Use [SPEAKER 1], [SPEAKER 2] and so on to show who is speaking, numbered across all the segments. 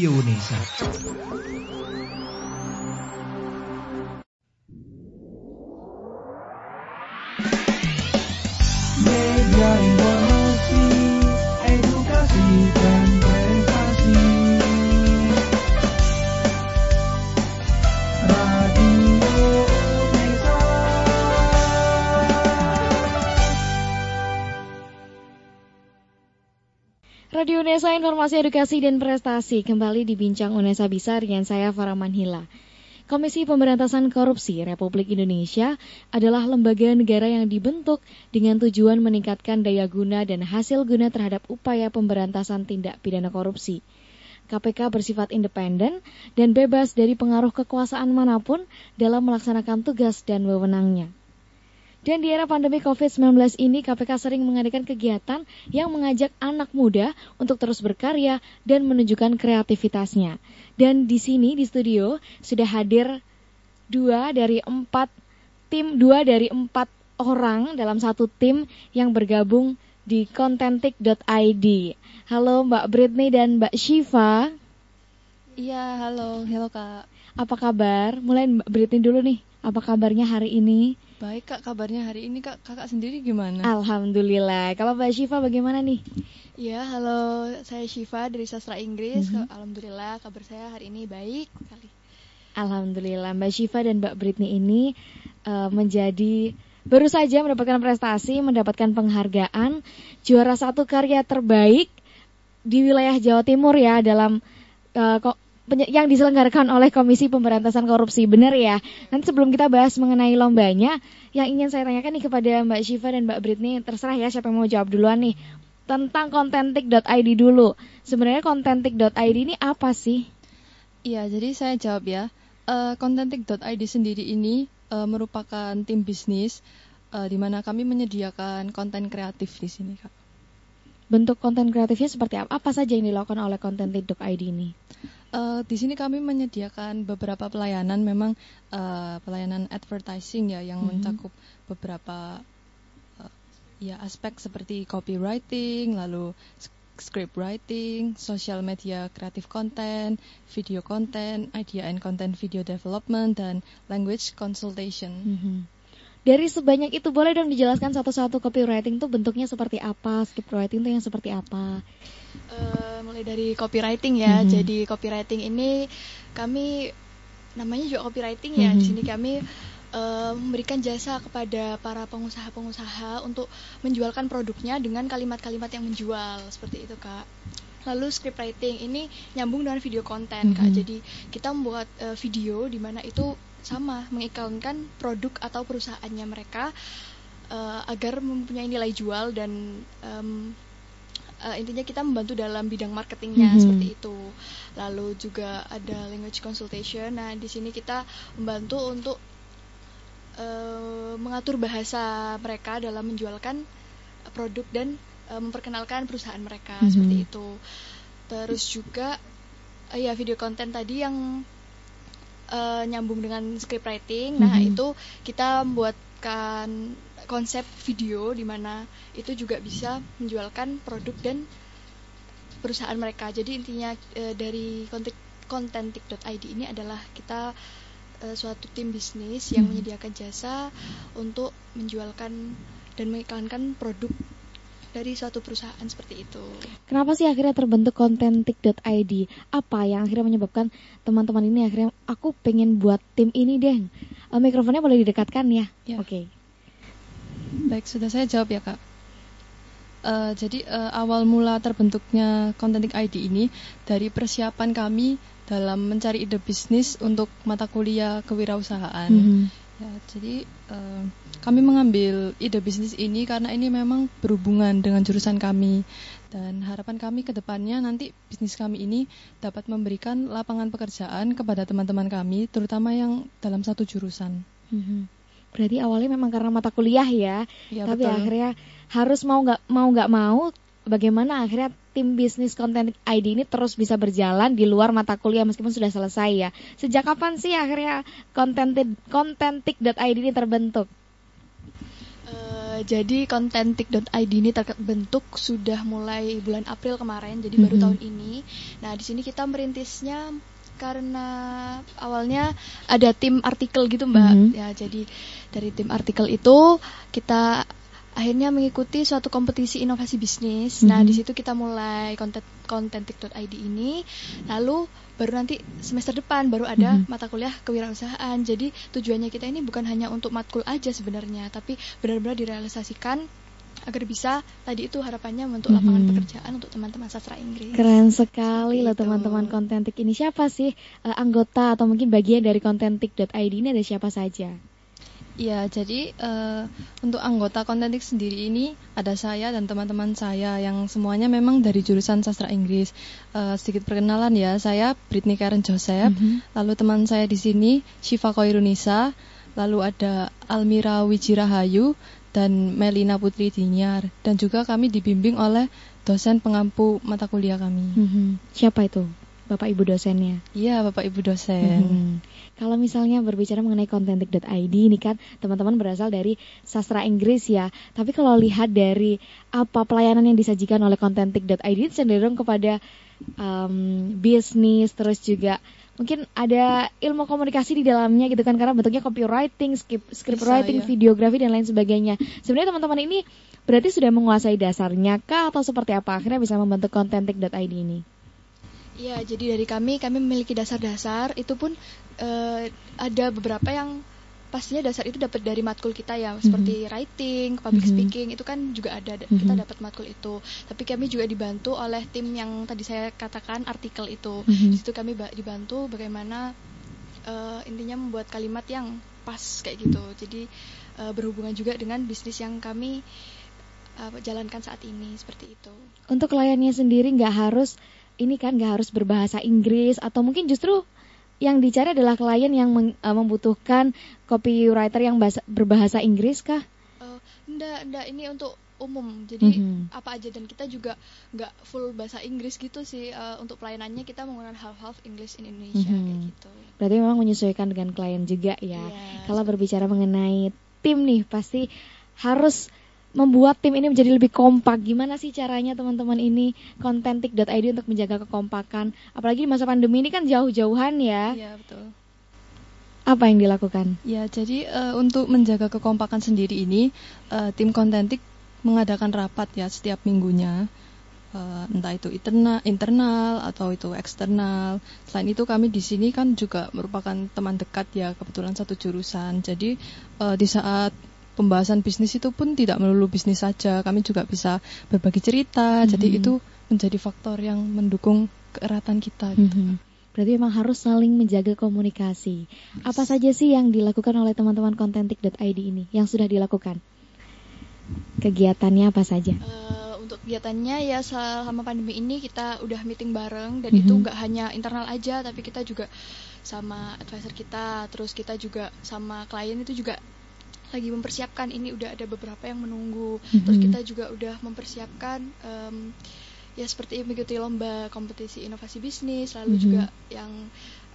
[SPEAKER 1] पिउनेछ Informasi Edukasi dan Prestasi
[SPEAKER 2] kembali dibincang Unesa Bisa dengan saya Farah Manhila. Komisi Pemberantasan Korupsi Republik Indonesia adalah lembaga negara yang dibentuk dengan tujuan meningkatkan daya guna dan hasil guna terhadap upaya pemberantasan tindak pidana korupsi. KPK bersifat independen dan bebas dari pengaruh kekuasaan mana pun dalam melaksanakan tugas dan wewenangnya. Dan di era pandemi COVID-19 ini, KPK sering mengadakan kegiatan yang mengajak anak muda untuk terus berkarya dan menunjukkan kreativitasnya. Dan di sini di studio sudah hadir dua dari empat tim, dua dari empat orang dalam satu tim yang bergabung di contentic.id. Halo Mbak Britney dan Mbak Shiva,
[SPEAKER 3] Iya, halo, halo kak.
[SPEAKER 2] apa kabar? Mulai Mbak Britney dulu nih, apa kabarnya hari ini?
[SPEAKER 3] Baik kak, kabarnya hari ini kak, kakak sendiri gimana?
[SPEAKER 2] Alhamdulillah. Kalau Mbak Shiva bagaimana nih?
[SPEAKER 3] Iya, halo, saya Shiva dari Sastra Inggris.
[SPEAKER 2] Mhm.
[SPEAKER 3] Alhamdulillah, kabar saya hari ini baik sekali.
[SPEAKER 2] Alhamdulillah Mbak Shiva dan Mbak Britney ini eh, menjadi baru saja mendapatkan prestasi, mendapatkan penghargaan juara satu karya terbaik di wilayah Jawa Timur ya dalam penye- yang diselenggarakan oleh Komisi Pemberantasan Korupsi. Benar ya? Nanti sebelum kita bahas mengenai lombanya, yang ingin saya tanyakan nih kepada Mbak Shiva dan Mbak Britney, terserah ya siapa yang mau jawab duluan nih. Tentang contentic.id dulu. Sebenarnya contentic.id ini apa sih?
[SPEAKER 3] Iya, jadi saya jawab ya. Eh, Contentic.id sendiri ini eh, merupakan tim bisnis eh, di mana kami menyediakan konten kreatif di sini kak.
[SPEAKER 2] Bentuk konten kreatifnya seperti apa? Apa saja yang dilakukan oleh contentic.id ini?
[SPEAKER 3] Eh, di sini kami menyediakan beberapa pelayanan, memang eh, pelayanan advertising ya yang
[SPEAKER 2] Mhm.
[SPEAKER 3] mencakup beberapa eh, ya aspek seperti copywriting, lalu script writing, social media creative content, video content, idea and content video development dan language consultation.
[SPEAKER 2] Mhm. Dari sebanyak itu boleh dong dijelaskan satu-satu copywriting itu bentuknya seperti apa, script writing itu yang seperti apa?
[SPEAKER 3] Eh, mulai dari copywriting ya.
[SPEAKER 2] Mhm.
[SPEAKER 3] Jadi copywriting ini kami namanya juga copywriting ya.
[SPEAKER 2] Mhm.
[SPEAKER 3] Di sini kami eh, memberikan jasa kepada para pengusaha-pengusaha untuk menjualkan produknya dengan kalimat-kalimat yang menjual seperti itu kak. Lalu script writing ini nyambung dengan video konten kak.
[SPEAKER 2] Mhm.
[SPEAKER 3] Jadi kita membuat eh, video di mana itu sama mengiklankan produk atau perusahaannya mereka eh, agar mempunyai nilai jual dan em, eh, intinya kita membantu dalam bidang marketingnya
[SPEAKER 2] Mhm.
[SPEAKER 3] seperti itu. Lalu juga ada language consultation. Nah di sini kita membantu untuk eh, mengatur bahasa mereka dalam menjualkan produk dan eh, memperkenalkan perusahaan mereka
[SPEAKER 2] Mhm.
[SPEAKER 3] seperti itu. Terus juga eh, ya video konten tadi yang eh, nyambung dengan script writing. Nah
[SPEAKER 2] Mhm.
[SPEAKER 3] itu kita membuatkan konsep video di mana itu juga bisa menjualkan produk dan perusahaan mereka. Jadi intinya eh, dari konten contentic.id ini adalah kita eh, suatu tim bisnis yang
[SPEAKER 2] Mhm.
[SPEAKER 3] menyediakan jasa untuk menjualkan dan mengiklankan produk dari suatu perusahaan seperti itu.
[SPEAKER 2] Kenapa sih akhirnya terbentuk contentic.id? Apa yang akhirnya menyebabkan teman-teman ini akhirnya aku pengen buat tim ini deh. Eh, mikrofonnya boleh didekatkan ya?
[SPEAKER 3] Ya.
[SPEAKER 2] Oke.
[SPEAKER 3] Baik, sudah saya jawab ya kak. Eh, jadi eh, awal mula terbentuknya Contentic ID ini dari persiapan kami dalam mencari ide bisnis untuk mata kuliah kewirausahaan.
[SPEAKER 2] Mhm.
[SPEAKER 3] Ya, jadi eh, kami mengambil ide bisnis ini karena ini memang berhubungan dengan jurusan kami dan harapan kami ke depannya nanti bisnis kami ini dapat memberikan lapangan pekerjaan kepada teman-teman kami, terutama yang dalam satu jurusan.
[SPEAKER 2] Mhm. Berarti awalnya memang karena mata kuliah ya,
[SPEAKER 3] Ya,
[SPEAKER 2] tapi
[SPEAKER 3] betul.
[SPEAKER 2] akhirnya harus mau nggak mau nggak mau, bagaimana akhirnya tim bisnis konten ID ini terus bisa berjalan di luar mata kuliah meskipun sudah selesai ya. Sejak kapan sih akhirnya contentic.id ini terbentuk?
[SPEAKER 3] Eh,
[SPEAKER 4] Uh, jadi kontentik.id ini terbentuk sudah mulai bulan April kemarin, jadi mm -hmm. baru tahun ini. Nah, di sini kita merintisnya karena awalnya ada tim artikel gitu mbak mm -hmm. ya jadi dari tim artikel itu kita akhirnya mengikuti suatu kompetisi inovasi bisnis. Mm -hmm. Nah, di situ kita mulai konten kontentik.id ini. Lalu baru nanti semester depan baru ada mm -hmm. mata kuliah kewirausahaan. Jadi tujuannya kita ini bukan hanya untuk matkul aja sebenarnya, tapi benar-benar direalisasikan agar bisa tadi itu harapannya untuk lapangan hmm. pekerjaan untuk teman-teman sastra Inggris.
[SPEAKER 2] Keren sekali loh teman-teman kontentik ini. Siapa sih uh, anggota atau mungkin bagian dari kontentik.id ini ada siapa saja?
[SPEAKER 3] Ya, jadi uh, untuk anggota kontentik sendiri ini ada saya dan teman-teman saya yang semuanya memang dari jurusan sastra Inggris. Uh, sedikit perkenalan ya, saya Britney Karen Joseph, mm -hmm. lalu teman saya di sini Shiva Koirunisa, lalu ada Almira Wijirahayu dan Melina Putri Dinyar dan juga kami dibimbing oleh dosen pengampu mata kuliah kami. Mm
[SPEAKER 2] -hmm. Siapa itu? Bapak Ibu dosennya?
[SPEAKER 3] Iya, Bapak Ibu dosen. Mm -hmm.
[SPEAKER 2] Kalau misalnya berbicara mengenai kontentik.id ini kan teman-teman berasal dari sastra Inggris ya. Tapi kalau lihat dari apa pelayanan yang disajikan oleh kontentik.id cenderung kepada um, bisnis terus juga mungkin ada ilmu komunikasi di dalamnya gitu kan karena bentuknya copywriting, script, script writing, ya. videografi dan lain sebagainya. Sebenarnya teman-teman ini berarti sudah menguasai dasarnya kah atau seperti apa akhirnya bisa membentuk kontentik.id ini?
[SPEAKER 4] Iya, jadi dari kami kami memiliki dasar-dasar itu pun uh, ada beberapa yang pastinya dasar itu dapat dari matkul kita ya seperti writing, public mm-hmm. speaking itu kan juga ada mm-hmm. kita dapat matkul itu. Tapi kami juga dibantu oleh tim yang tadi saya katakan artikel itu. Mm-hmm. Di situ kami dibantu bagaimana uh, intinya membuat kalimat yang pas kayak gitu. Jadi uh, berhubungan juga dengan bisnis yang kami uh, jalankan saat ini seperti itu.
[SPEAKER 2] Untuk kliennya sendiri nggak harus ini kan nggak harus berbahasa Inggris atau mungkin justru yang dicari adalah klien yang uh, membutuhkan copywriter yang bahasa, berbahasa Inggris kah?
[SPEAKER 4] Uh, enggak, enggak. Ini untuk umum. Jadi mm -hmm. apa aja dan kita juga nggak full bahasa Inggris gitu sih. Uh, untuk pelayanannya kita menggunakan half-half English in Indonesia mm -hmm. kayak gitu.
[SPEAKER 2] Berarti memang menyesuaikan dengan klien juga ya. Yeah, Kalau berbicara mengenai tim nih, pasti harus membuat tim ini menjadi lebih kompak. Gimana sih caranya teman-teman ini kontentik.id untuk menjaga kekompakan? Apalagi di masa pandemi ini kan jauh-jauhan ya.
[SPEAKER 4] Iya, betul.
[SPEAKER 2] Apa yang dilakukan?
[SPEAKER 3] Ya, jadi uh, untuk menjaga kekompakan sendiri ini uh, tim kontentik mengadakan rapat ya setiap minggunya. Uh, entah itu internal, internal atau itu eksternal. Selain itu kami di sini kan juga merupakan teman dekat ya kebetulan satu jurusan. Jadi uh, di saat pembahasan bisnis itu pun tidak melulu bisnis saja. Kami juga bisa berbagi cerita. Mm-hmm. Jadi itu menjadi faktor yang mendukung keeratan kita. Gitu. Mm-hmm.
[SPEAKER 2] Berarti memang harus saling menjaga komunikasi. Yes. Apa saja sih yang dilakukan oleh teman-teman kontentik.id ini yang sudah dilakukan? Kegiatannya apa saja?
[SPEAKER 4] Uh, untuk kegiatannya ya selama pandemi ini kita udah meeting bareng dan mm-hmm. itu nggak hanya internal aja tapi kita juga sama advisor kita terus kita juga sama klien itu juga lagi mempersiapkan ini udah ada beberapa yang menunggu mm-hmm. terus kita juga udah mempersiapkan um, ya seperti mengikuti lomba kompetisi inovasi bisnis lalu mm-hmm. juga yang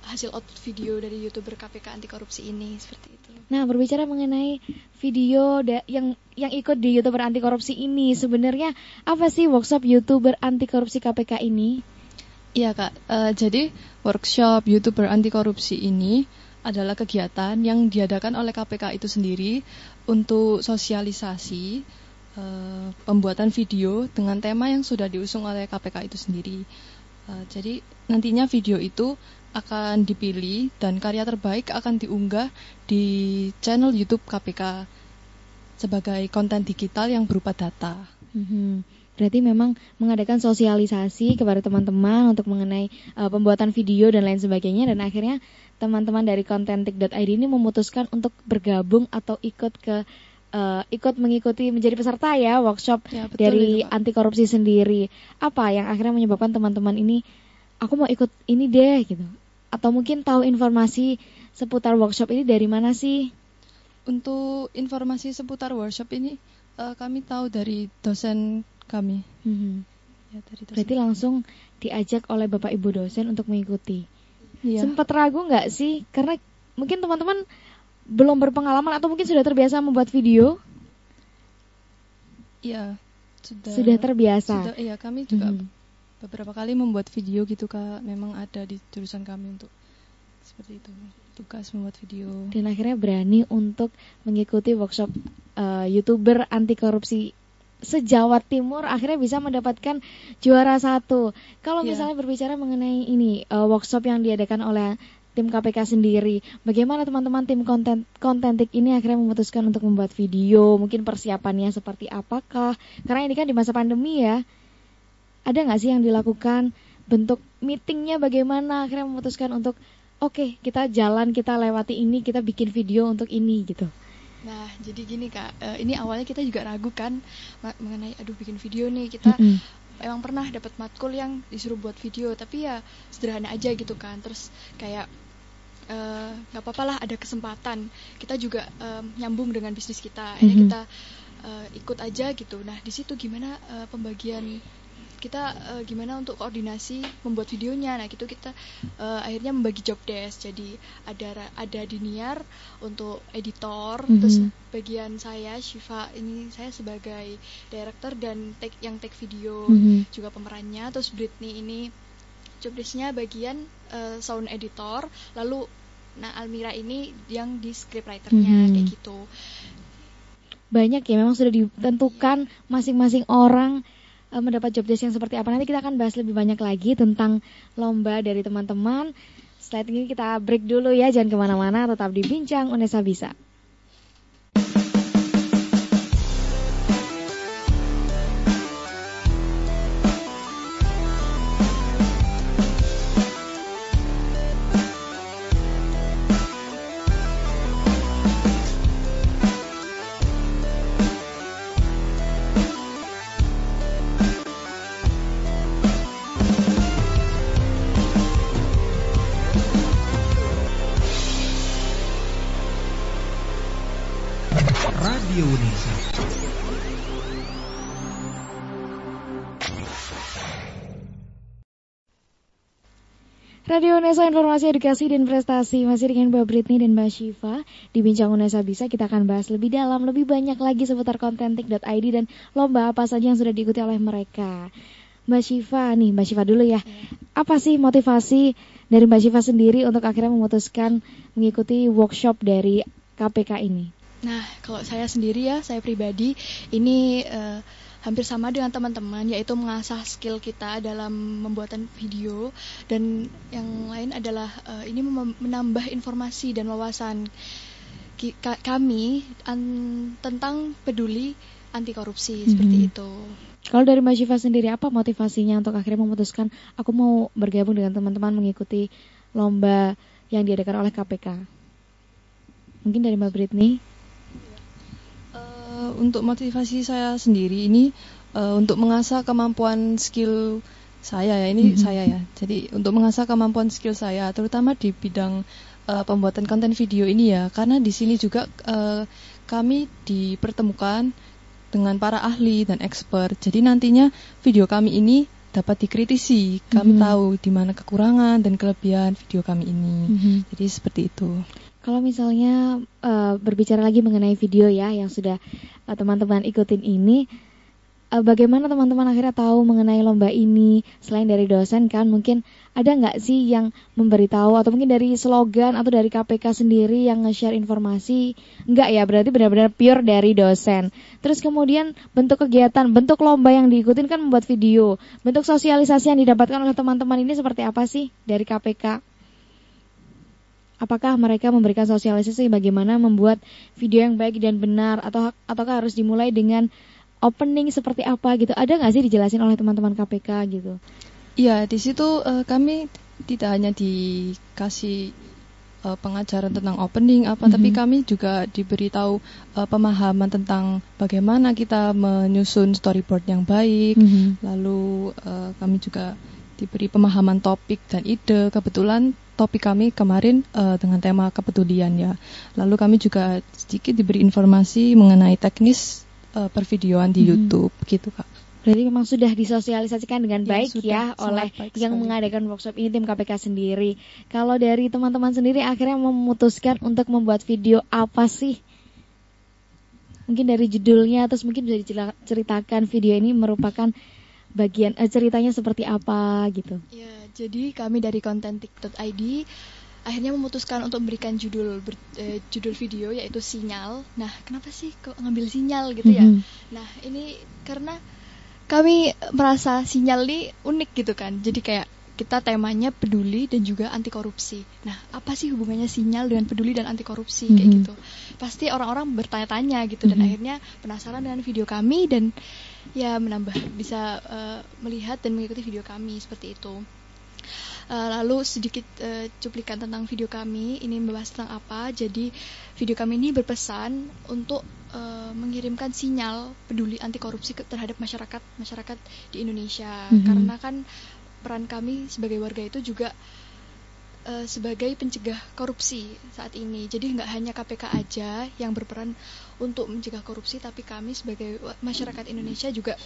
[SPEAKER 4] hasil output video dari youtuber KPK anti korupsi ini seperti itu.
[SPEAKER 2] Nah berbicara mengenai video yang yang ikut di youtuber anti korupsi ini sebenarnya apa sih workshop youtuber anti korupsi KPK ini?
[SPEAKER 3] Iya kak, uh, jadi workshop youtuber anti korupsi ini adalah kegiatan yang diadakan oleh KPK itu sendiri untuk sosialisasi uh, pembuatan video dengan tema yang sudah diusung oleh KPK itu sendiri. Uh, jadi nantinya video itu akan dipilih dan karya terbaik akan diunggah di channel YouTube KPK sebagai konten digital yang berupa data. Mm
[SPEAKER 2] -hmm. Berarti memang mengadakan sosialisasi kepada teman-teman untuk mengenai uh, pembuatan video dan lain sebagainya dan akhirnya teman-teman dari kontentik.id ini memutuskan untuk bergabung atau ikut ke uh, ikut mengikuti menjadi peserta ya workshop ya, betul dari anti korupsi sendiri. Apa yang akhirnya menyebabkan teman-teman ini aku mau ikut ini deh gitu. Atau mungkin tahu informasi seputar workshop ini dari mana sih?
[SPEAKER 3] Untuk informasi seputar workshop ini uh, kami tahu dari dosen kami.
[SPEAKER 2] Hmm. Ya, dosen Berarti langsung diajak oleh Bapak Ibu dosen untuk mengikuti. Iya. Sempat ragu nggak sih? Karena mungkin teman-teman belum berpengalaman atau mungkin sudah terbiasa membuat video.
[SPEAKER 3] Iya, sudah
[SPEAKER 2] Sudah terbiasa.
[SPEAKER 3] Sudah, iya, kami juga
[SPEAKER 2] Mhm.
[SPEAKER 3] beberapa kali membuat video gitu Kak. Memang ada di jurusan kami untuk seperti itu. Tugas membuat video.
[SPEAKER 2] Dan akhirnya berani untuk mengikuti workshop eh, youtuber anti korupsi sejawa Timur akhirnya bisa mendapatkan juara satu. Kalau
[SPEAKER 3] Iya.
[SPEAKER 2] misalnya berbicara mengenai ini eh, workshop yang diadakan oleh tim KPK sendiri, bagaimana teman-teman tim konten kontentik ini akhirnya memutuskan untuk membuat video? Mungkin persiapannya seperti apakah? Karena ini kan di masa pandemi ya. Ada nggak sih yang dilakukan? Bentuk meetingnya bagaimana? Akhirnya memutuskan untuk oke kita jalan kita lewati ini kita bikin video untuk ini gitu.
[SPEAKER 4] Nah, jadi gini Kak, eh, ini awalnya kita juga ragu kan mengenai aduh bikin video nih. Kita
[SPEAKER 2] Mm-mm.
[SPEAKER 4] emang pernah dapat matkul yang disuruh buat video, tapi ya sederhana aja gitu kan. Terus kayak eh, nggak apa-apa lah ada kesempatan. Kita juga em, nyambung dengan bisnis kita. Akhirnya
[SPEAKER 2] Mhm.
[SPEAKER 4] kita eh, ikut aja gitu. Nah, di situ gimana eh, pembagian kita eh, gimana untuk koordinasi membuat videonya. Nah, gitu kita eh, akhirnya membagi job desk. Jadi ada ada Diniar untuk editor,
[SPEAKER 2] Mhm.
[SPEAKER 4] terus bagian saya Shiva ini saya sebagai director dan take yang take video
[SPEAKER 2] Mhm.
[SPEAKER 4] juga pemerannya terus Britney ini job desknya bagian eh, sound editor lalu nah Almira ini yang di scriptwriternya
[SPEAKER 2] Mhm.
[SPEAKER 4] kayak gitu
[SPEAKER 2] banyak ya memang sudah ditentukan masing-masing orang eh, mendapat job desk yang seperti apa. Nanti kita akan bahas lebih banyak lagi tentang lomba dari teman-teman. Setelah ini kita break dulu ya. Jangan ke mana-mana. Tetap di bincang Unesa bisa
[SPEAKER 1] Radio Unesa
[SPEAKER 2] Informasi Edukasi dan Prestasi masih dengan Mbak Britney dan Mbak Syifa di Bincang Unesa bisa kita akan bahas lebih dalam lebih banyak lagi seputar kontentik.id dan lomba apa saja yang sudah diikuti oleh mereka. Mbak Syifa nih, Mbak Syifa dulu ya. Apa sih motivasi dari Mbak Syifa sendiri untuk akhirnya memutuskan mengikuti workshop dari KPK ini?
[SPEAKER 4] nah kalau saya sendiri ya saya pribadi ini eh, hampir sama dengan teman-teman yaitu mengasah skill kita dalam membuatan video dan yang lain adalah eh, ini menambah informasi dan wawasan ki- ka- kami an- tentang peduli anti korupsi seperti
[SPEAKER 2] Mhm.
[SPEAKER 4] itu.
[SPEAKER 2] Kalau dari Mbak Syifa sendiri apa motivasinya untuk akhirnya memutuskan aku mau bergabung dengan teman-teman mengikuti lomba yang diadakan oleh KPK? Mungkin dari Mbak Britney?
[SPEAKER 3] Untuk motivasi saya sendiri ini eh, untuk mengasah kemampuan skill saya ya ini
[SPEAKER 2] Mhm.
[SPEAKER 3] saya ya. Jadi untuk mengasah kemampuan skill saya terutama di bidang eh, pembuatan konten video ini ya karena di sini juga eh, kami dipertemukan dengan para ahli dan expert. Jadi nantinya video kami ini dapat dikritisi. Kami
[SPEAKER 2] Mhm.
[SPEAKER 3] tahu di mana kekurangan dan kelebihan video kami ini.
[SPEAKER 2] Mhm.
[SPEAKER 3] Jadi seperti itu.
[SPEAKER 2] Kalau misalnya eh, berbicara lagi mengenai video ya yang sudah eh, teman-teman ikutin ini, eh, bagaimana teman-teman akhirnya tahu mengenai lomba ini? Selain dari dosen kan mungkin ada nggak sih yang memberitahu atau mungkin dari slogan atau dari KPK sendiri yang nge-share informasi? Nggak ya berarti benar-benar pure dari dosen. Terus kemudian bentuk kegiatan bentuk lomba yang diikutin kan membuat video. Bentuk sosialisasi yang didapatkan oleh teman-teman ini seperti apa sih dari KPK Apakah mereka memberikan sosialisasi bagaimana membuat video yang baik dan benar atau ataukah harus dimulai dengan opening seperti apa gitu? Ada nggak sih dijelasin oleh teman-teman KPK gitu?
[SPEAKER 3] Iya, di situ eh, kami tidak hanya dikasih eh, pengajaran tentang opening apa, tapi
[SPEAKER 2] Mhm.
[SPEAKER 3] kami juga diberitahu eh, pemahaman tentang bagaimana kita menyusun storyboard yang baik. Lalu eh, kami juga diberi pemahaman topik dan ide. Kebetulan topik kami kemarin eh, dengan tema kepedulian ya. Lalu kami juga sedikit diberi informasi mengenai teknis eh, pervideoan di
[SPEAKER 2] Mhm.
[SPEAKER 3] YouTube gitu kak.
[SPEAKER 2] Berarti memang sudah disosialisasikan dengan
[SPEAKER 3] Ya,
[SPEAKER 2] baik
[SPEAKER 3] sudah,
[SPEAKER 2] ya oleh
[SPEAKER 3] baik
[SPEAKER 2] yang
[SPEAKER 3] sekali.
[SPEAKER 2] mengadakan workshop ini tim KPK sendiri. Kalau dari teman-teman sendiri akhirnya memutuskan untuk membuat video apa sih? Mungkin dari judulnya terus mungkin bisa diceritakan video ini merupakan bagian eh, ceritanya seperti apa gitu.
[SPEAKER 4] Ya, jadi kami dari kontentik.id akhirnya memutuskan untuk memberikan judul ber, eh, judul video yaitu sinyal. Nah, kenapa sih kok ngambil sinyal gitu ya?
[SPEAKER 2] Mhm.
[SPEAKER 4] Nah, ini karena kami merasa sinyal ini unik gitu kan. Jadi kayak kita temanya peduli dan juga anti korupsi. Nah, apa sih hubungannya sinyal dengan peduli dan anti korupsi kayak
[SPEAKER 2] Mhm.
[SPEAKER 4] gitu? Pasti orang-orang bertanya-tanya gitu dan
[SPEAKER 2] Mhm.
[SPEAKER 4] akhirnya penasaran dengan video kami dan ya menambah bisa eh, melihat dan mengikuti video kami seperti itu. Eh, lalu sedikit eh, cuplikan tentang video kami ini membahas tentang apa. Jadi video kami ini berpesan untuk eh, mengirimkan sinyal peduli anti korupsi ke- terhadap masyarakat masyarakat di Indonesia
[SPEAKER 2] Mhm.
[SPEAKER 4] karena kan peran kami sebagai warga itu juga eh, sebagai pencegah korupsi saat ini. Jadi nggak hanya KPK aja yang berperan untuk mencegah korupsi, tapi kami sebagai masyarakat Indonesia juga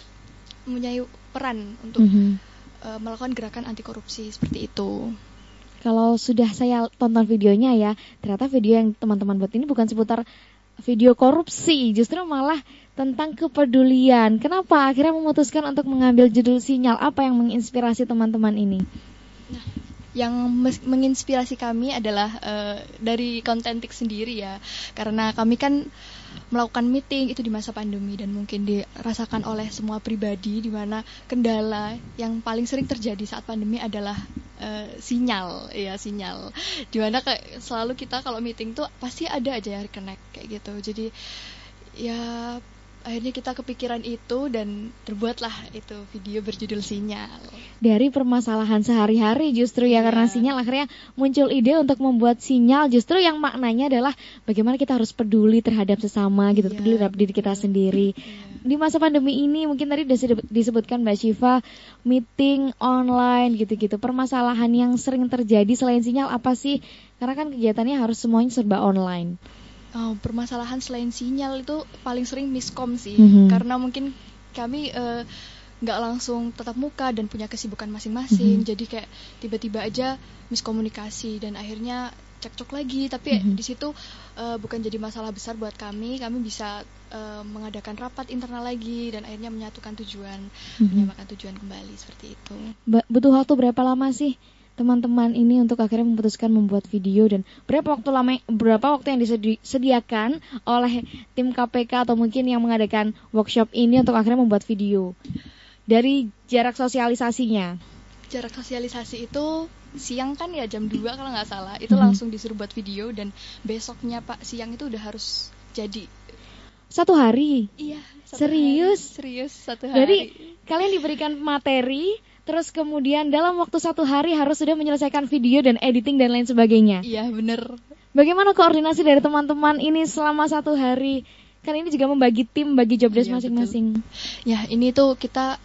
[SPEAKER 4] mempunyai peran untuk
[SPEAKER 2] Mhm.
[SPEAKER 4] eh, melakukan gerakan anti korupsi seperti itu.
[SPEAKER 2] Kalau sudah saya tonton videonya ya, ternyata video yang teman-teman buat ini bukan seputar video korupsi, justru malah tentang kepedulian. Kenapa akhirnya memutuskan untuk mengambil judul sinyal? Apa yang menginspirasi teman-teman ini?
[SPEAKER 4] Yang menginspirasi kami adalah eh, dari kontentik sendiri ya, karena kami kan melakukan meeting itu di masa pandemi dan mungkin dirasakan oleh semua pribadi di mana kendala yang paling sering terjadi saat pandemi adalah eh, sinyal ya sinyal. Di mana kayak selalu kita kalau meeting tuh pasti ada aja yang reconnect kayak gitu. Jadi ya akhirnya kita kepikiran itu dan terbuatlah itu video berjudul sinyal
[SPEAKER 2] Dari permasalahan sehari-hari justru ya
[SPEAKER 4] Iya.
[SPEAKER 2] karena sinyal akhirnya muncul ide untuk membuat sinyal justru yang maknanya adalah bagaimana kita harus peduli terhadap sesama gitu,
[SPEAKER 4] Iya,
[SPEAKER 2] peduli terhadap diri kita sendiri.
[SPEAKER 4] Iya.
[SPEAKER 2] Di masa pandemi ini mungkin tadi sudah disebut- disebutkan Mbak Syifa meeting online gitu-gitu. Permasalahan yang sering terjadi selain sinyal apa sih? Karena kan kegiatannya harus semuanya serba online.
[SPEAKER 4] Oh, permasalahan selain sinyal itu paling sering miskom sih,
[SPEAKER 2] Mhm.
[SPEAKER 4] karena mungkin kami eh, nggak langsung tetap muka dan punya kesibukan masing-masing,
[SPEAKER 2] Mhm.
[SPEAKER 4] jadi kayak tiba-tiba aja miskomunikasi dan akhirnya cekcok lagi. Tapi
[SPEAKER 2] Mhm.
[SPEAKER 4] di situ eh, bukan jadi masalah besar buat kami, kami bisa eh, mengadakan rapat internal lagi dan akhirnya menyatukan tujuan,
[SPEAKER 2] Mhm.
[SPEAKER 4] menyamakan tujuan kembali seperti itu.
[SPEAKER 2] Ba- butuh waktu berapa lama sih teman-teman ini untuk akhirnya memutuskan membuat video dan berapa waktu lama berapa waktu yang disediakan oleh tim KPK atau mungkin yang mengadakan workshop ini untuk akhirnya membuat video dari jarak sosialisasinya
[SPEAKER 4] jarak sosialisasi itu siang kan ya jam 2 kalau nggak salah itu
[SPEAKER 2] Mhm.
[SPEAKER 4] langsung disuruh buat video dan besoknya pak siang itu udah harus jadi
[SPEAKER 2] satu hari
[SPEAKER 4] iya satu
[SPEAKER 2] Serius?
[SPEAKER 4] hari. serius satu
[SPEAKER 2] Jadi
[SPEAKER 4] hari
[SPEAKER 2] kalian diberikan materi terus kemudian dalam waktu satu hari harus sudah menyelesaikan video dan editing dan lain sebagainya
[SPEAKER 4] iya bener
[SPEAKER 2] Bagaimana koordinasi dari teman-teman ini selama satu hari? Kan ini juga membagi tim, bagi job desk
[SPEAKER 4] Iya,
[SPEAKER 2] masing-masing.
[SPEAKER 4] ya ini tuh kita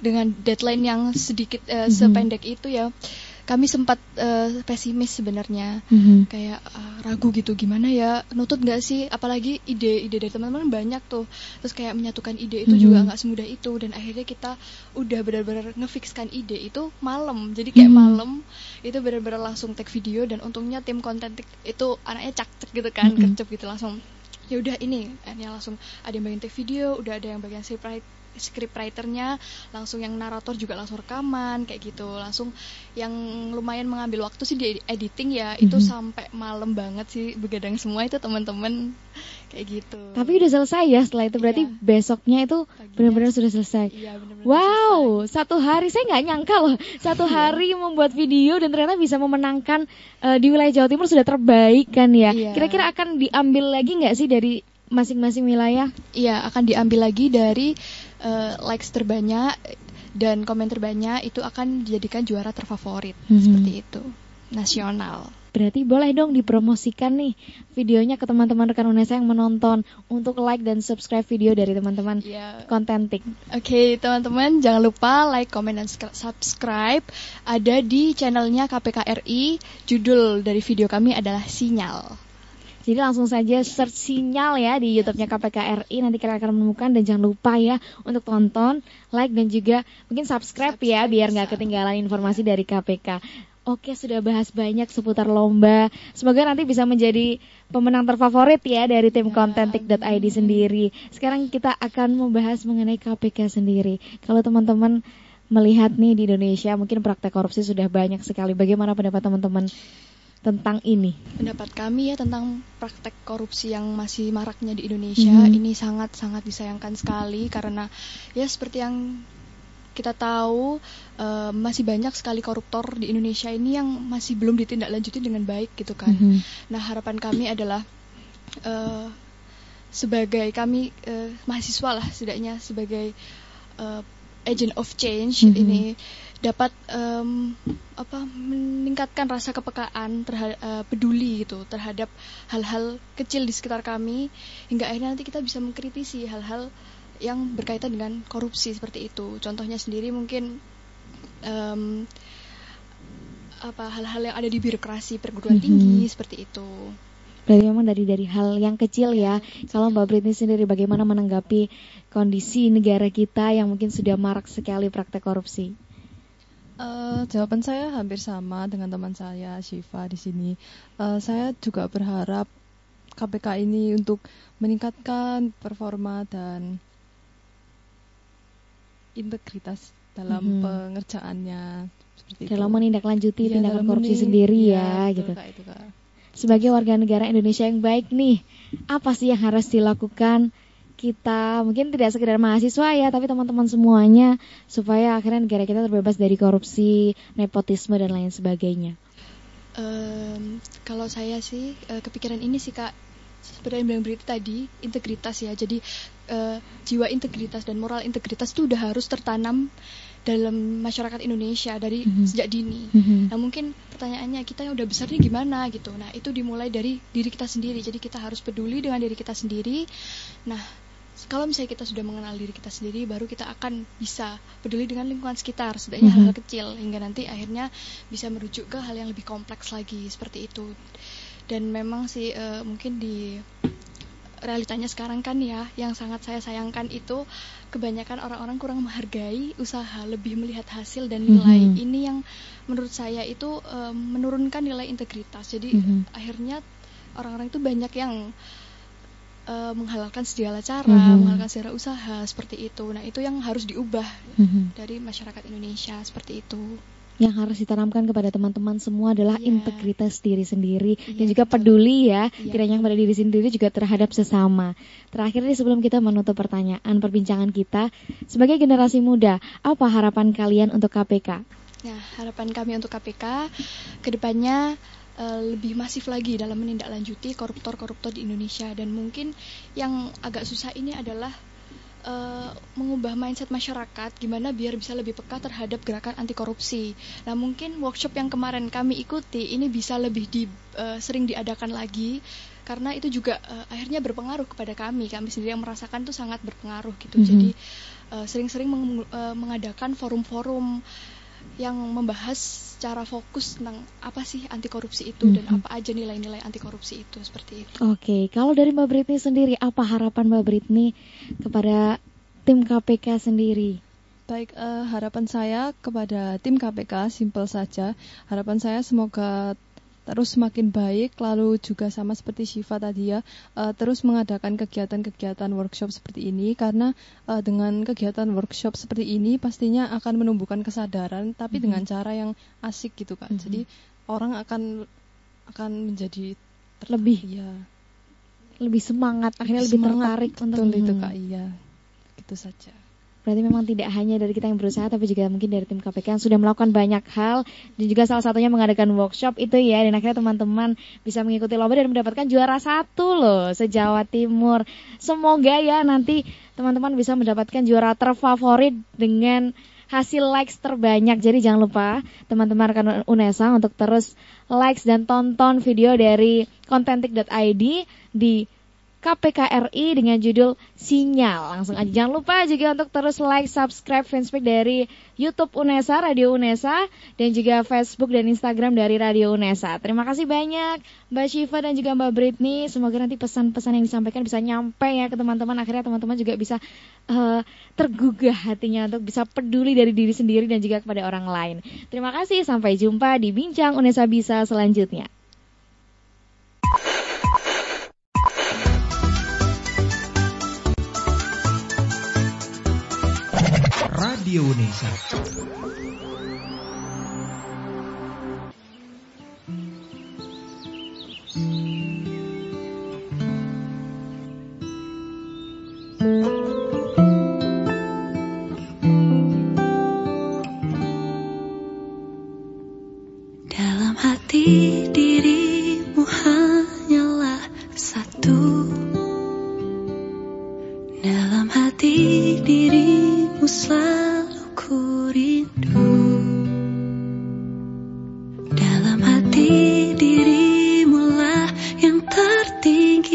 [SPEAKER 4] dengan deadline yang sedikit eh,
[SPEAKER 2] Mhm.
[SPEAKER 4] sependek itu ya kami sempat eh, pesimis sebenarnya
[SPEAKER 2] Mhm.
[SPEAKER 4] kayak ah, ragu gitu gimana ya nutut nggak sih apalagi ide-ide dari teman-teman banyak tuh terus kayak menyatukan ide itu
[SPEAKER 2] Mhm.
[SPEAKER 4] juga nggak semudah itu dan akhirnya kita udah benar-benar ngefixkan ide itu malam jadi kayak
[SPEAKER 2] Mhm.
[SPEAKER 4] malam itu benar-benar langsung take video dan untungnya tim konten itu anaknya cak-cak gitu kan
[SPEAKER 2] Mhm.
[SPEAKER 4] kercep gitu langsung ya udah ini akhirnya langsung ada yang bagian take video udah ada yang bagian script write- script writernya langsung yang narator juga langsung rekaman kayak gitu langsung yang lumayan mengambil waktu sih di editing ya itu
[SPEAKER 2] Mhm.
[SPEAKER 4] sampai malam banget sih begadang semua itu teman-teman kayak gitu
[SPEAKER 2] Tapi udah selesai ya setelah itu berarti
[SPEAKER 4] Iya.
[SPEAKER 2] besoknya itu benar-benar sudah selesai.
[SPEAKER 4] iya benar-benar
[SPEAKER 2] Wow, satu hari saya nggak nyangka loh, satu
[SPEAKER 4] Iya.
[SPEAKER 2] hari membuat video dan ternyata bisa memenangkan eh, di wilayah Jawa Timur sudah terbaik kan ya.
[SPEAKER 4] Iya.
[SPEAKER 2] Kira-kira akan diambil lagi nggak sih dari masing-masing wilayah?
[SPEAKER 4] Iya, akan diambil lagi dari eh, likes terbanyak dan komen terbanyak itu akan dijadikan juara terfavorit
[SPEAKER 2] Mhm.
[SPEAKER 4] seperti itu nasional.
[SPEAKER 2] Berarti boleh dong dipromosikan nih videonya ke teman-teman rekan Unesa yang menonton untuk like dan subscribe video dari teman-teman
[SPEAKER 4] Iya.
[SPEAKER 2] kontentik.
[SPEAKER 4] Oke, teman-teman jangan lupa like, comment dan subscribe ada di channelnya KPK RI. Judul dari video kami adalah Sinyal.
[SPEAKER 2] Jadi langsung saja search sinyal ya di YouTube-nya KPK RI nanti kalian akan menemukan dan jangan lupa ya untuk tonton, like dan juga mungkin subscribe, ya biar nggak ketinggalan informasi dari KPK. Oke, sudah bahas banyak seputar lomba. Semoga nanti bisa menjadi pemenang terfavorit ya dari tim kontentik.id sendiri. Sekarang kita akan membahas mengenai KPK sendiri. Kalau teman-teman melihat nih di Indonesia mungkin praktek korupsi sudah banyak sekali. Bagaimana pendapat teman-teman tentang ini?
[SPEAKER 4] Pendapat kami ya tentang praktek korupsi yang masih maraknya di Indonesia
[SPEAKER 2] Mhm.
[SPEAKER 4] ini sangat-sangat disayangkan sekali karena ya seperti yang kita tahu eh, masih banyak sekali koruptor di Indonesia ini yang masih belum ditindaklanjuti dengan baik gitu kan.
[SPEAKER 2] Mhm.
[SPEAKER 4] Nah harapan kami adalah eh, sebagai kami eh, mahasiswa lah setidaknya sebagai eh, agent of change
[SPEAKER 2] Mhm.
[SPEAKER 4] ini dapat em, apa meningkatkan rasa kepekaan terhadap peduli gitu terhadap hal-hal kecil di sekitar kami hingga akhirnya nanti kita bisa mengkritisi hal-hal yang berkaitan dengan korupsi seperti itu contohnya sendiri mungkin em, apa hal-hal yang ada di birokrasi perguruan
[SPEAKER 2] Mhm.
[SPEAKER 4] tinggi seperti itu
[SPEAKER 2] Berarti memang dari dari hal yang kecil ya. Kalau Mbak Britney sendiri bagaimana menanggapi kondisi negara kita yang mungkin sudah marak sekali praktek korupsi?
[SPEAKER 3] Eh, jawaban saya hampir sama dengan teman saya Shiva di sini. Eh, saya juga berharap KPK ini untuk meningkatkan performa dan integritas dalam
[SPEAKER 2] Mhm.
[SPEAKER 3] pengerjaannya seperti
[SPEAKER 2] Dalam
[SPEAKER 3] itu.
[SPEAKER 2] menindaklanjuti
[SPEAKER 3] Iya,
[SPEAKER 2] tindakan
[SPEAKER 3] dalam
[SPEAKER 2] korupsi
[SPEAKER 3] mening-
[SPEAKER 2] sendiri
[SPEAKER 3] iya,
[SPEAKER 2] ya
[SPEAKER 3] betul,
[SPEAKER 2] gitu.
[SPEAKER 3] Kak, itu, Kak.
[SPEAKER 2] Sebagai warga negara Indonesia yang baik nih, apa sih yang harus dilakukan kita mungkin tidak sekedar mahasiswa ya, tapi teman-teman semuanya supaya akhirnya negara kita terbebas dari korupsi, nepotisme dan lain sebagainya.
[SPEAKER 4] Em, kalau saya sih eh, kepikiran ini sih kak seperti yang bilang Berita tadi integritas ya jadi eh, jiwa integritas dan moral integritas itu udah harus tertanam dalam masyarakat Indonesia dari
[SPEAKER 2] Mhm.
[SPEAKER 4] sejak dini
[SPEAKER 2] Mhm.
[SPEAKER 4] nah mungkin pertanyaannya kita yang udah besar nih gimana gitu nah itu dimulai dari diri kita sendiri jadi kita harus peduli dengan diri kita sendiri nah kalau misalnya kita sudah mengenal diri kita sendiri baru kita akan bisa peduli dengan lingkungan sekitar setidaknya
[SPEAKER 2] Mhm.
[SPEAKER 4] hal-hal kecil hingga nanti akhirnya bisa merujuk ke hal yang lebih kompleks lagi seperti itu dan memang sih eh, mungkin di realitanya sekarang kan ya yang sangat saya sayangkan itu kebanyakan orang-orang kurang menghargai usaha lebih melihat hasil dan nilai
[SPEAKER 2] Mhm.
[SPEAKER 4] ini yang menurut saya itu eh, menurunkan nilai integritas jadi
[SPEAKER 2] Mhm.
[SPEAKER 4] akhirnya orang-orang itu banyak yang eh, menghalalkan segala cara
[SPEAKER 2] Mhm.
[SPEAKER 4] menghalalkan segala usaha seperti itu nah itu yang harus diubah
[SPEAKER 2] Mhm.
[SPEAKER 4] dari masyarakat Indonesia seperti itu
[SPEAKER 2] Yang harus ditanamkan kepada teman-teman semua adalah
[SPEAKER 4] Iya.
[SPEAKER 2] integritas diri sendiri
[SPEAKER 4] Iya,
[SPEAKER 2] dan juga
[SPEAKER 4] betul.
[SPEAKER 2] peduli ya,
[SPEAKER 4] Iya.
[SPEAKER 2] tidak hanya pada diri sendiri juga terhadap sesama. Terakhir nih sebelum kita menutup pertanyaan perbincangan kita, sebagai generasi muda, apa harapan kalian untuk KPK?
[SPEAKER 4] Nah, harapan kami untuk KPK ke depannya lebih masif lagi dalam menindaklanjuti koruptor-koruptor di Indonesia dan mungkin yang agak susah ini adalah eh, mengubah mindset masyarakat gimana biar bisa lebih peka terhadap gerakan anti korupsi. Nah, mungkin workshop yang kemarin kami ikuti ini bisa lebih di, eh, sering diadakan lagi karena itu juga eh, akhirnya berpengaruh kepada kami. Kami sendiri yang merasakan itu sangat berpengaruh gitu.
[SPEAKER 2] Mhm.
[SPEAKER 4] Jadi eh, sering-sering meng- eh, mengadakan forum-forum yang membahas secara fokus tentang apa sih anti korupsi itu dan
[SPEAKER 2] Mhm.
[SPEAKER 4] apa aja nilai-nilai anti korupsi itu seperti itu.
[SPEAKER 2] Oke, kalau dari Mbak Britney sendiri, apa harapan Mbak Britney kepada tim KPK sendiri?
[SPEAKER 3] Baik, eh, harapan saya kepada tim KPK simpel saja. Harapan saya semoga terus semakin baik, lalu juga sama seperti Syifa tadi ya, eh, terus mengadakan kegiatan-kegiatan workshop seperti ini karena eh, dengan kegiatan workshop seperti ini pastinya akan menumbuhkan kesadaran, tapi
[SPEAKER 2] Mhm.
[SPEAKER 3] dengan cara yang asik gitu kan.
[SPEAKER 2] Mhm.
[SPEAKER 3] Jadi orang akan akan menjadi ter-
[SPEAKER 2] Lebih.
[SPEAKER 3] iya,
[SPEAKER 2] Lebih semangat, akhirnya lebih
[SPEAKER 3] semangat.
[SPEAKER 2] tertarik untuk
[SPEAKER 3] betul itu
[SPEAKER 2] Mhm.
[SPEAKER 3] kak, iya, gitu saja.
[SPEAKER 2] Berarti memang tidak hanya dari kita yang berusaha tapi juga mungkin dari tim KPK yang sudah melakukan banyak hal dan juga salah satunya mengadakan workshop itu ya dan akhirnya teman-teman bisa mengikuti lomba dan mendapatkan juara satu loh se-Jawa Timur. Semoga ya nanti teman-teman bisa mendapatkan juara terfavorit dengan hasil likes terbanyak. Jadi jangan lupa teman-teman rekan UNESA untuk terus likes dan tonton video dari kontentik.id di KPK RI dengan judul Sinyal. Langsung aja jangan lupa juga untuk terus like, subscribe fanspage dari YouTube UNESA, Radio UNESA, dan juga Facebook dan Instagram dari Radio UNESA. Terima kasih banyak Mbak Syifa dan juga Mbak Britney. Semoga nanti pesan-pesan yang disampaikan bisa nyampe ya ke teman-teman. Akhirnya teman-teman juga bisa uh, tergugah hatinya untuk bisa peduli dari diri sendiri dan juga kepada orang lain. Terima kasih, sampai jumpa di Bincang UNESA Bisa selanjutnya.
[SPEAKER 5] Radio Unesa.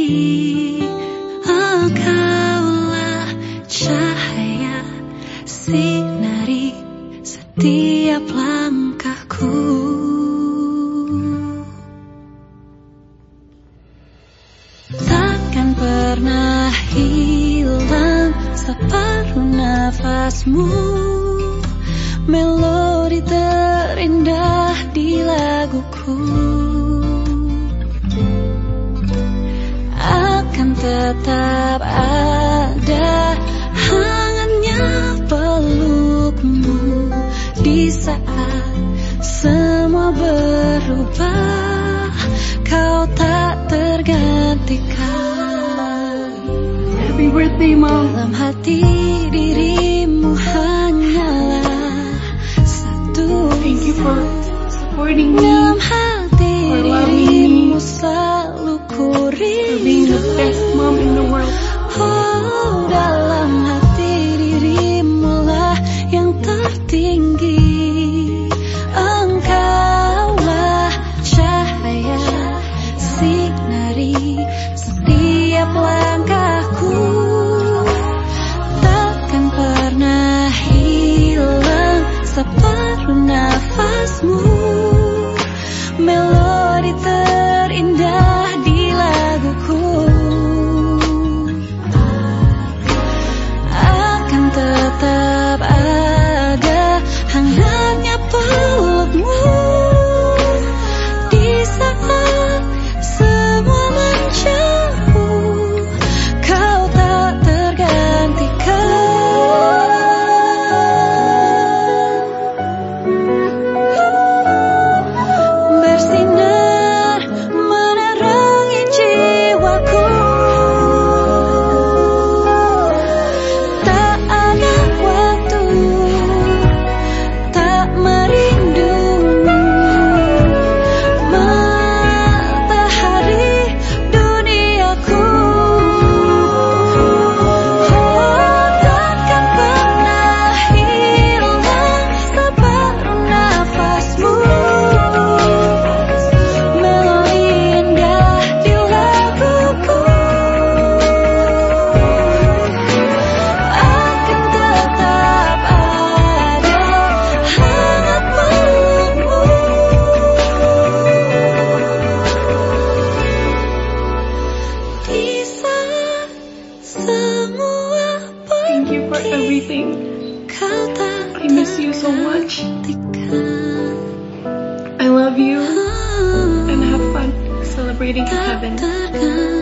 [SPEAKER 1] see. living
[SPEAKER 6] now.
[SPEAKER 1] Everything. I miss you so much. I love you and have fun celebrating in heaven.